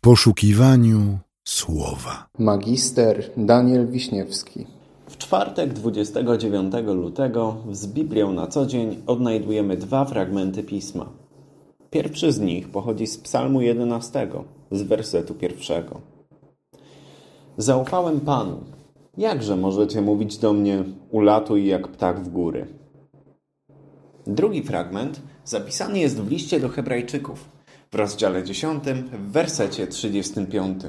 w poszukiwaniu słowa. Magister Daniel Wiśniewski. W czwartek 29 lutego z Biblią na co dzień odnajdujemy dwa fragmenty pisma. Pierwszy z nich pochodzi z Psalmu 11, z wersetu pierwszego. Zaufałem Panu. Jakże możecie mówić do mnie, ulatuj jak ptak w góry? Drugi fragment zapisany jest w liście do Hebrajczyków w rozdziale 10, w wersecie 35.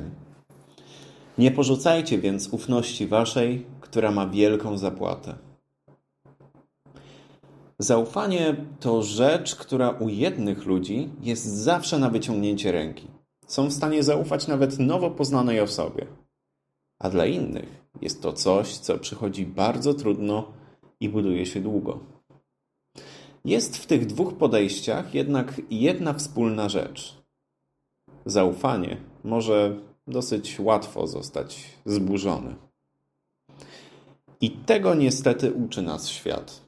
Nie porzucajcie więc ufności waszej, która ma wielką zapłatę. Zaufanie to rzecz, która u jednych ludzi jest zawsze na wyciągnięcie ręki. Są w stanie zaufać nawet nowo poznanej osobie. A dla innych jest to coś, co przychodzi bardzo trudno i buduje się długo. Jest w tych dwóch podejściach jednak jedna wspólna rzecz. Zaufanie może dosyć łatwo zostać zburzone. I tego niestety uczy nas świat.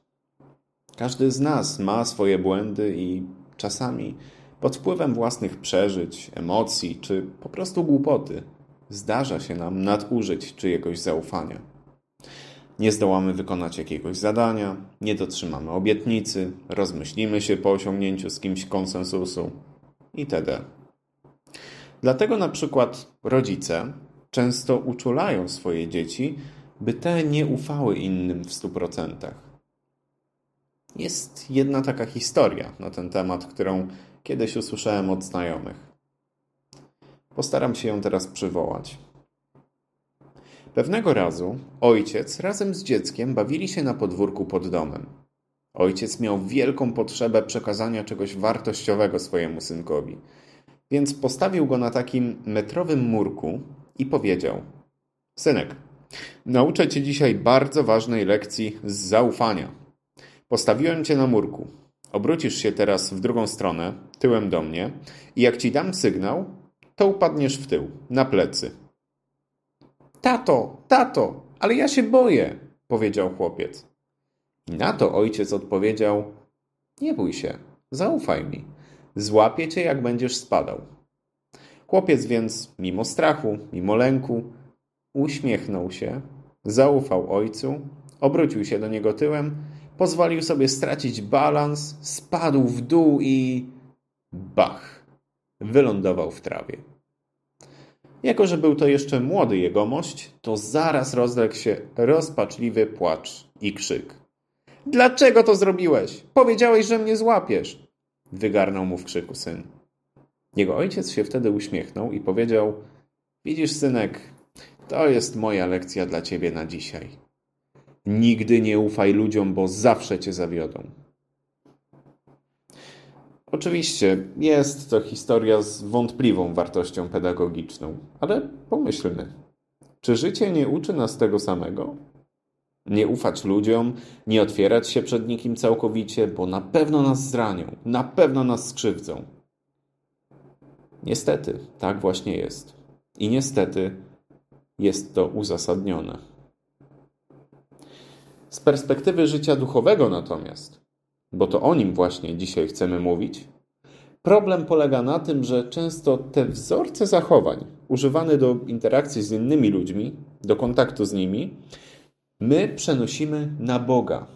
Każdy z nas ma swoje błędy i czasami pod wpływem własnych przeżyć, emocji czy po prostu głupoty zdarza się nam nadużyć czyjegoś zaufania. Nie zdołamy wykonać jakiegoś zadania, nie dotrzymamy obietnicy, rozmyślimy się po osiągnięciu z kimś konsensusu itd. Dlatego na przykład rodzice często uczulają swoje dzieci, by te nie ufały innym w stu procentach. Jest jedna taka historia na ten temat, którą kiedyś usłyszałem od znajomych. Postaram się ją teraz przywołać. Pewnego razu ojciec razem z dzieckiem bawili się na podwórku pod domem. Ojciec miał wielką potrzebę przekazania czegoś wartościowego swojemu synkowi, więc postawił go na takim metrowym murku i powiedział: Synek, nauczę cię dzisiaj bardzo ważnej lekcji z zaufania. Postawiłem cię na murku. Obrócisz się teraz w drugą stronę, tyłem do mnie, i jak ci dam sygnał, to upadniesz w tył, na plecy. Tato, tato, ale ja się boję, powiedział chłopiec. Na to ojciec odpowiedział: Nie bój się, zaufaj mi. Złapię cię, jak będziesz spadał. Chłopiec więc, mimo strachu, mimo lęku, uśmiechnął się, zaufał ojcu, obrócił się do niego tyłem, pozwolił sobie stracić balans, spadł w dół i bach! Wylądował w trawie. Jako, że był to jeszcze młody jegomość, to zaraz rozległ się rozpaczliwy płacz i krzyk. Dlaczego to zrobiłeś? Powiedziałeś, że mnie złapiesz! Wygarnął mu w krzyku syn. Jego ojciec się wtedy uśmiechnął i powiedział: Widzisz, synek, to jest moja lekcja dla ciebie na dzisiaj. Nigdy nie ufaj ludziom, bo zawsze cię zawiodą. Oczywiście jest to historia z wątpliwą wartością pedagogiczną, ale pomyślmy, czy życie nie uczy nas tego samego? Nie ufać ludziom, nie otwierać się przed nikim całkowicie, bo na pewno nas zranią, na pewno nas skrzywdzą. Niestety, tak właśnie jest. I niestety jest to uzasadnione. Z perspektywy życia duchowego natomiast, bo to o nim właśnie dzisiaj chcemy mówić, problem polega na tym, że często te wzorce zachowań używane do interakcji z innymi ludźmi, do kontaktu z nimi, my przenosimy na Boga,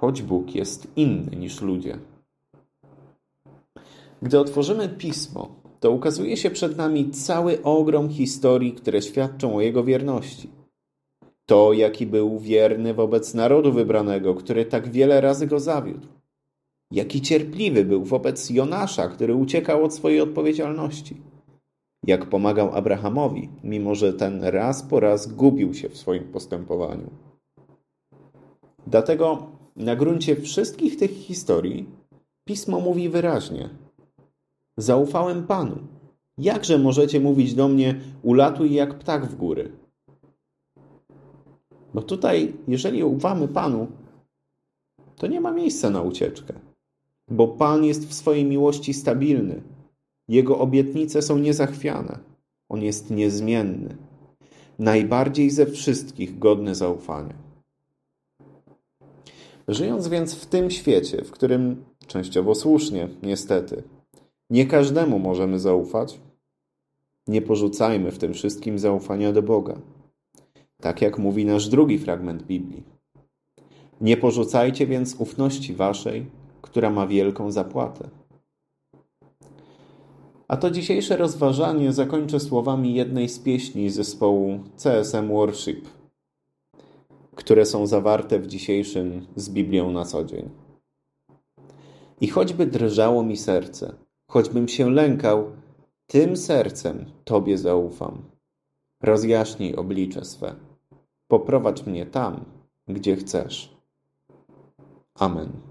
choć Bóg jest inny niż ludzie. Gdy otworzymy pismo, to ukazuje się przed nami cały ogrom historii, które świadczą o jego wierności. To, jaki był wierny wobec narodu wybranego, który tak wiele razy go zawiódł. Jaki cierpliwy był wobec Jonasza, który uciekał od swojej odpowiedzialności. Jak pomagał Abrahamowi, mimo że ten raz po raz gubił się w swoim postępowaniu. Dlatego na gruncie wszystkich tych historii pismo mówi wyraźnie: Zaufałem Panu. Jakże możecie mówić do mnie, ulatuj jak ptak w góry? Bo tutaj, jeżeli ufamy Panu, to nie ma miejsca na ucieczkę. Bo Pan jest w swojej miłości stabilny. Jego obietnice są niezachwiane. On jest niezmienny. Najbardziej ze wszystkich godny zaufania. Żyjąc więc w tym świecie, w którym częściowo słusznie, niestety, nie każdemu możemy zaufać, Nie porzucajmy w tym wszystkim zaufania do Boga. Tak jak mówi nasz drugi fragment Biblii. Nie porzucajcie więc ufności waszej, która ma wielką zapłatę. A to dzisiejsze rozważanie zakończę słowami jednej z pieśni zespołu CSM Worship, które są zawarte w dzisiejszym z Biblią na co dzień. I choćby drżało mi serce, choćbym się lękał, tym sercem Tobie zaufam. Rozjaśnij oblicze swe. Poprowadź mnie tam, gdzie chcesz. Amen.